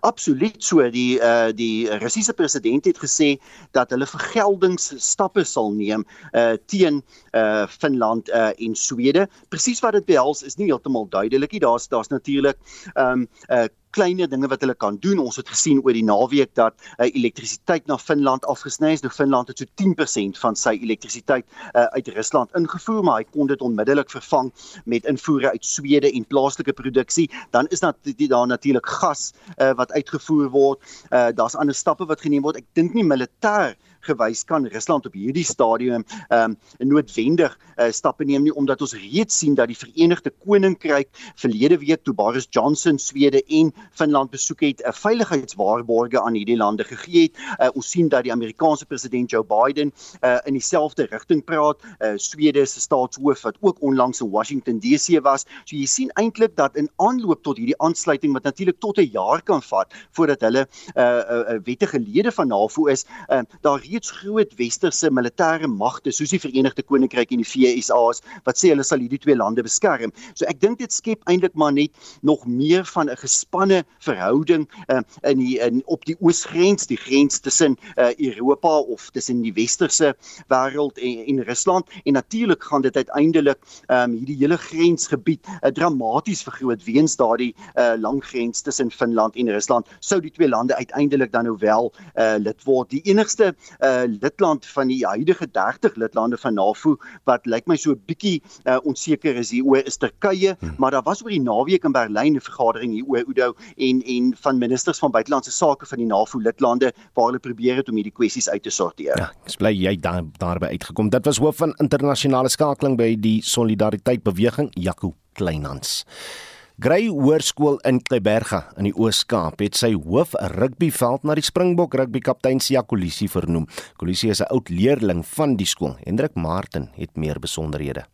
Absoluut so die uh die Russiese president het gesê dat hulle vergeldingsstappe sal neem uh teen uh Finland uh en Swede. Presies wat dit behels is nie heeltemal duidelik nie. Daar's daar's natuurlik um uh kleiner dinge wat hulle kan doen. Ons het gesien oor die naweek dat uh, elektrisiteit na Finland afgesny is. Nou Finland het so 10% van sy elektrisiteit uh, uit Rusland ingevoer, maar hy kon dit onmiddellik vervang met invoere uit Swede en plaaslike produksie. Dan is daar daar natuurlik gas uh, wat uitgevoer word. Uh, Daar's ander stappe wat geneem word. Ek dink nie militêr gewys kan Rusland op hierdie stadium ehm um, noodwendig uh, stappe neem nie omdat ons reeds sien dat die Verenigde Koninkryk verlede week toe Boris Johnson Swede en Finland besoek het 'n uh, veiligheidswaarborge aan hierdie lande gegee het. Uh, ons sien dat die Amerikaanse president Joe Biden uh, in dieselfde rigting praat. Uh, Swede se staatshoof wat ook onlangs in Washington DC was. So jy sien eintlik dat in aanloop tot hierdie aansluiting wat natuurlik tot 'n jaar kan vat voordat hulle 'n uh, uh, uh, wettige lede van NAVO is, uh, daar reeds groot westerse militêre magte soos die Verenigde Koninkryk en die VSA's wat sê hulle sal hierdie twee lande beskerm. So ek dink dit skep eintlik maar net nog meer van 'n gespanne verhouding uh, in die in op die oosgrens, die grens tussen uh, Europa of tussen die westerse wêreld en, en Rusland en natuurlik gaan dit uiteindelik um, hierdie hele grensgebied uh, dramaties vergroot weens daardie uh, lang grens tussen Finland en Rusland. Sou die twee lande uiteindelik dan nou wel uh, lid word. Die enigste uh, lidland van die huidige 30 lidlande van NAVO wat lyk my so 'n bietjie uh, onseker is hieroor is Turkye, hmm. maar daar was oor die naweek in Berlyn 'n vergadering hieroor Udo en en van ministers van buitelandse sake van die NAVO lidlande waar hulle probeer het om hierdie kwessies uit te sorteer. Ja, ek bly jy daar daarby uitgekom. Dit was hoof van internasionale skakeling by die Solidariteit Beweging, Jaco Kleinhans. Grey Hoërskool in Kleiberga in die Oos-Kaap het sy hoof rugbyveld na die Springbok rugby kaptein Sia Kolisi vernoem. Kolisi is 'n oud leerling van die skool. Hendrik Martin het meer besonderhede.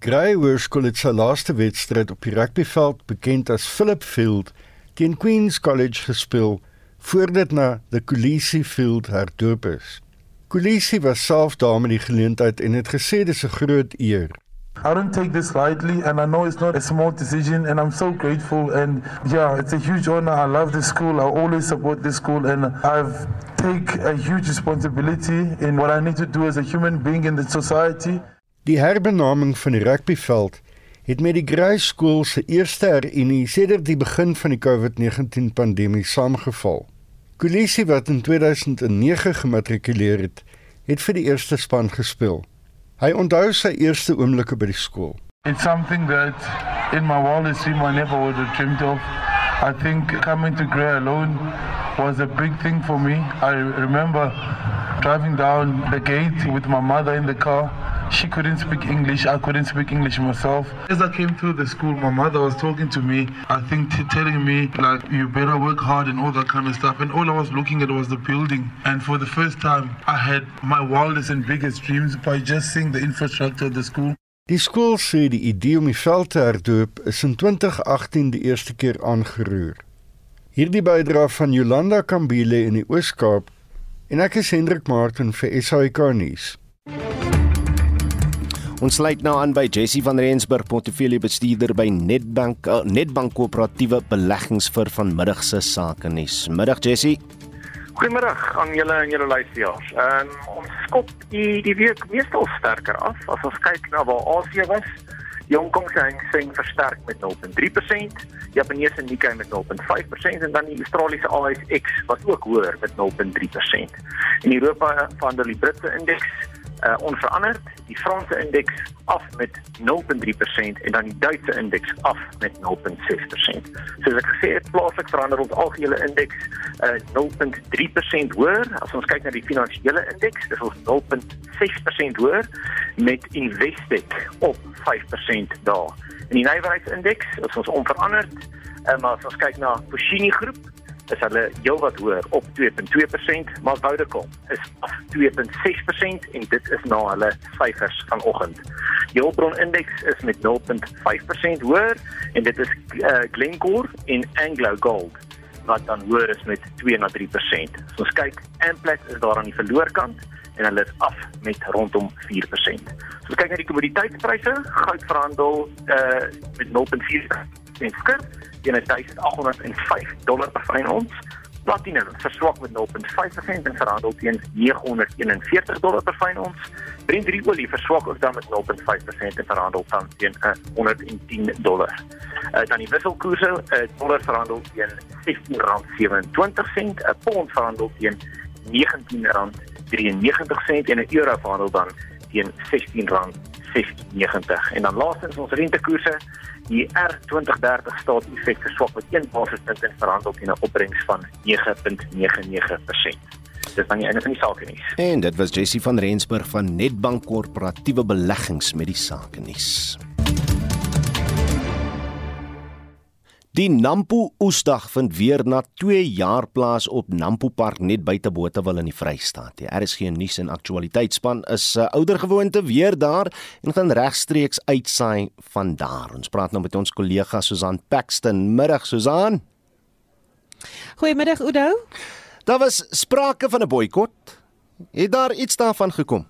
Grey Hoërskool het sy laaste wedstryd op die rugbyveld, bekend as Philip Field, teen Queen's College gespeel voordat na die Kolisi Field herdoop is. Kolisi was self daar met die geleentheid en het gesê dis 'n groot eer. I don't take this lightly, and I know it's not a small decision, and I'm so grateful. And yeah, it's a huge honor. I love this school. I always support this school, and I've take a huge responsibility in what I need to do as a human being in the society. Die herbenaming van die rugbyveld het met die Grey School se eerste hereunie sedert die begin van die COVID-19 pandemie saamgeval. Kulisi wat in 2009 gematrikuleer het, het vir die eerste span gespeel. Hy onthou sy eerste oomblikke by die skool. It's something that in my wildest dream I never would have dreamed of. I think coming to Grey alone was a big thing for me. I remember driving down the gate with my mother in the car, She couldn't speak English. I couldn't speak English myself. As I came through the school, my mother was talking to me. I think t- telling me like you better work hard and all that kind of stuff. And all I was looking at was the building. And for the first time, I had my wildest and biggest dreams by just seeing the infrastructure of the school. Die skool sê die idee om die veld te herdoop is in 2018 die eerste keer aangeroer. Hierdie bydra van Jolanda Kambile in die Oos-Kaap en ek is Hendrik Martin vir SAK nuus. Ons sluit nou aan by Jessie van Rensburg, portefeuljebestuurder by Nedbank, uh, Nedbank Koöperatiewe Beleggings vir vanmiddag se sake nuus. Middag Jessie. Goeiemôre aan julle en julle luisteraars. Ehm um, ons skop die die week meestal sterker af as ons kyk na waar Asië was. Die Hong Kong se Hang Seng versterk met 0.3%, Japaneese Nikkei met 0.5% en dan die Australiese ASX was ook hoër met 0.3%. In Europa verhandel die Britse indeks uh, onveranderd, die Franse indeks af met 0.3% en dan die Duitse indeks af met 0.6%. Soos ek gesê het, plaaslik verander ons algehele indeks uh, 0.3% hoër. As ons kyk na die finansiële indeks, dis ons 0.6% hoër met Investec op 5% daar. En die nywerheidsindeks is ons onveranderd, uh, maar as ons kyk na Foschini groep is hulle heelwat hoër op 2.2%, maar Vodacom is af 2.6% en dit is na hulle syfers vanoggend. Hulbron indeks is met 0.5% hoër en dit is uh, Glencore en Anglo Gold wat dan hoër is met 2 na 3%. So ons kyk Amplats is daar aan die verloorkant en hulle is af met rondom 4%. So kyk na die kommoditeitspryse, goud verhandel uh, met 0.4% skirt teen 1805 dollar per fyn ons. Platinum verswak met 0.5% en verhandel teen 941 dollar per fyn ons. Brent olie verswak ook dan met 0.5% en verhandel dan teen 110 dollar. Uh, dan die wisselkoerse, uh, dollar verhandel teen R16.27, 'n pond verhandel teen R19.93 en 'n euro verhandel dan teen R16.96. En dan laastens ons rentekoerse Die R2030 staat effek verswak met 1 basispunt en verhandel teen 'n opbrengs van 9.99%. Dis dan die einde van die sake nuus. En dit was Jessie van Rensburg van Nedbank Korporatiewe Beleggings met die sake nuus. Die Nampo Oesdag vind weer na 2 jaar plaas op Nampo Park net buite Botawil in die Vrystaat. Die RSG nuus en aktualiteitsspan is uh, ouer gewoonte weer daar en gaan regstreeks uitsaai van daar. Ons praat nou met ons kollega Susan Paxton. Middag Susan. Goeiemiddag Oudo. Daar was sprake van 'n boikot. Het daar iets daarvan gekom?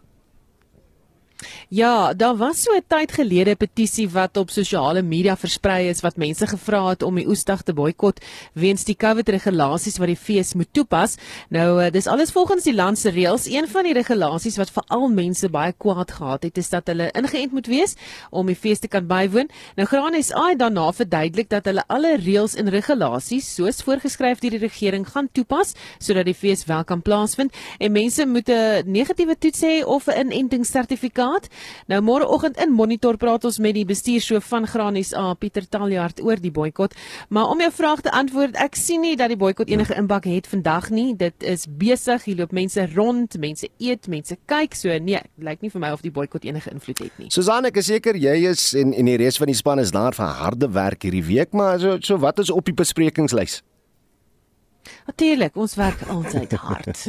Ja, daar was so 'n tyd gelede 'n petisie wat op sosiale media versprei is wat mense gevra het om die oesdag te boikot weens die COVID-regulasies wat die fees moet toepas. Nou, eh, dis alles volgens die land se reëls. Een van die regulasies wat veral mense baie kwaad gehad het, is dat hulle ingeënt moet wees om die fees te kan bywoon. Nou Graan SA het daarna verduidelik dat hulle alle reëls en regulasies soos voorgeskryf deur die regering gaan toepas sodat die fees wel kan plaasvind en mense moet 'n negatiewe toets hê of 'n inentingssertifikaat Nou môreoggend in Monitor praat ons met die bestuurshoof van Granies A, Pieter Taljaard oor die boikot. Maar om jou vraag te antwoord, ek sien nie dat die boikot enige impak het vandag nie. Dit is besig, hier loop mense rond, mense eet, mense kyk, so nee, lyk nie vir my of die boikot enige invloed het nie. Susan, ek is seker jy is en en die res van die span is daar vir harde werk hierdie week, maar so so wat is op die besprekingslys? Natuurlik, ons werk altyd hard.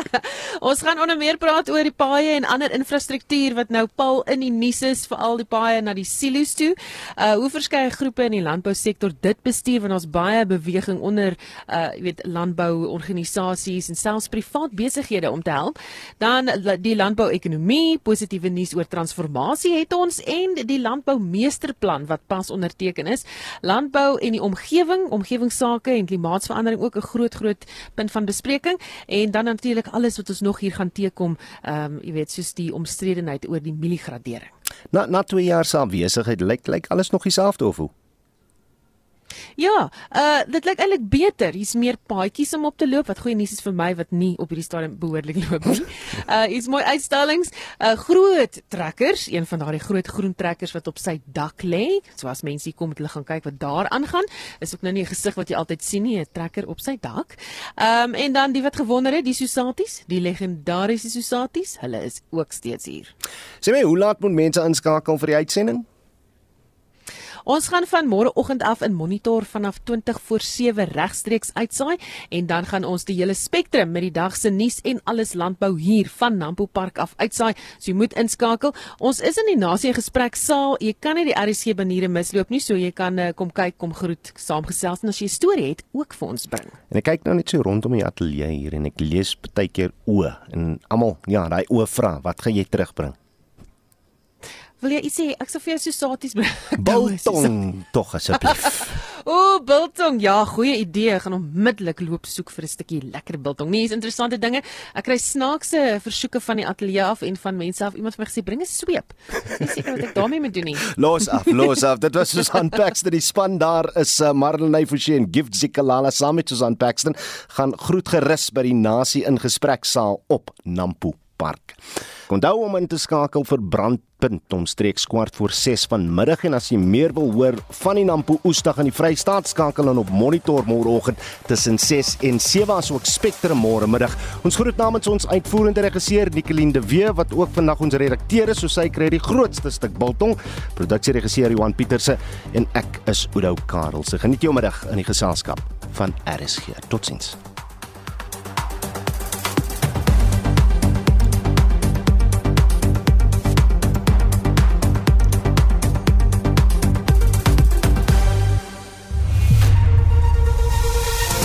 ons gaan onder meer praat oor die paaie en ander infrastruktuur wat nou pal in die nuus is vir al die paaie na die silo's toe. Uh hoe verskeie groepe in die landbousektor dit bestuur want ons baie beweging onder uh jy weet landbouorganisasies en selfs privaat besighede om te help. Dan die landbouekonomie, positiewe nuus oor transformasie het ons en die landboumeesterplan wat pas onderteken is. Landbou en die omgewing, omgewingsake en klimaatsverandering ook 'n groot groot punt van bespreking en dan natuurlik alles wat ons nog hier gaan teekom, ehm um, jy weet soos die omstredenheid oor die mieliegradering. Na na 2 jaar se afwesigheid lyk lyk alles nog dieselfde of hoe? Ja, uh dit lyk eintlik beter. Hier's meer paadjies om op te loop. Wat goeie nuus is vir my wat nie op hierdie stadium behoorlik loop nie. Uh hier's mooi uitstallings. Uh groot trekkers, een van daardie groot groen trekkers wat op sy dak lê. So as mense hier kom met hulle gaan kyk wat daar aangaan, is ook nou nie 'n gesig wat jy altyd sien nie, 'n trekker op sy dak. Um en dan die wat gewonder het, die Susatis, die legendariese Susatis, hulle is ook steeds hier. Sê my, hoe laat moet mense inskakel vir die uitsending? Ons gaan van môreoggend af in monitor vanaf 20 voor 7 regstreeks uitsaai en dan gaan ons die hele spektrum met die dag se nuus en alles landbou hier van Nampo Park af uitsaai. So jy moet inskakel. Ons is in die nasie gesprek saal. Jy kan nie die RSC baniere misloop nie, so jy kan uh, kom kyk, kom groet, saamgesels en as jy 'n storie het, ook vir ons bring. En ek kyk nou net so rondom die ateljee hier en ek lees baie keer o en almal, ja, daai o vra, wat gaan jy terugbring? Wil jy iets sê? Ek sou vir jou so saties. Biltong tog asseblief. O, biltong. Ja, goeie idee. Ek gaan onmiddellik loop soek vir 'n stukkie lekker biltong. Nee, is interessante dinge. Ek kry snaakse versoeke van die ateljee af en van mense af. Iemand het my gesê bring 'n sweep. Ek sê seker wat ek daarmee moet doen nie. Los af, los af. Dit was Susan Paxton. Die span daar is uh, Marlene Forsie en Gift Zikalala saam met Susan Paxton gaan groet gerus by die nasie in gespreksaal op Nampo Park. Onthou om in te skakel vir brandpunt omstreeks kwart voor 6 vanmiddag en as jy meer wil hoor van die Nampo Oesdag in die Vrystaat skakel dan op Monitor môreoggend tussen 6 en 7 asook Spectrum môre middag. Ons groet namens ons uitvoerende regisseur Nicoline de Wee wat ook vandag ons redakteur is, so sy kry die grootste stuk biltong. Produksieregisseur Johan Pieterse en ek is Oudo Karel. Se geniet jou middag in die geselskap van RSG. Totsiens.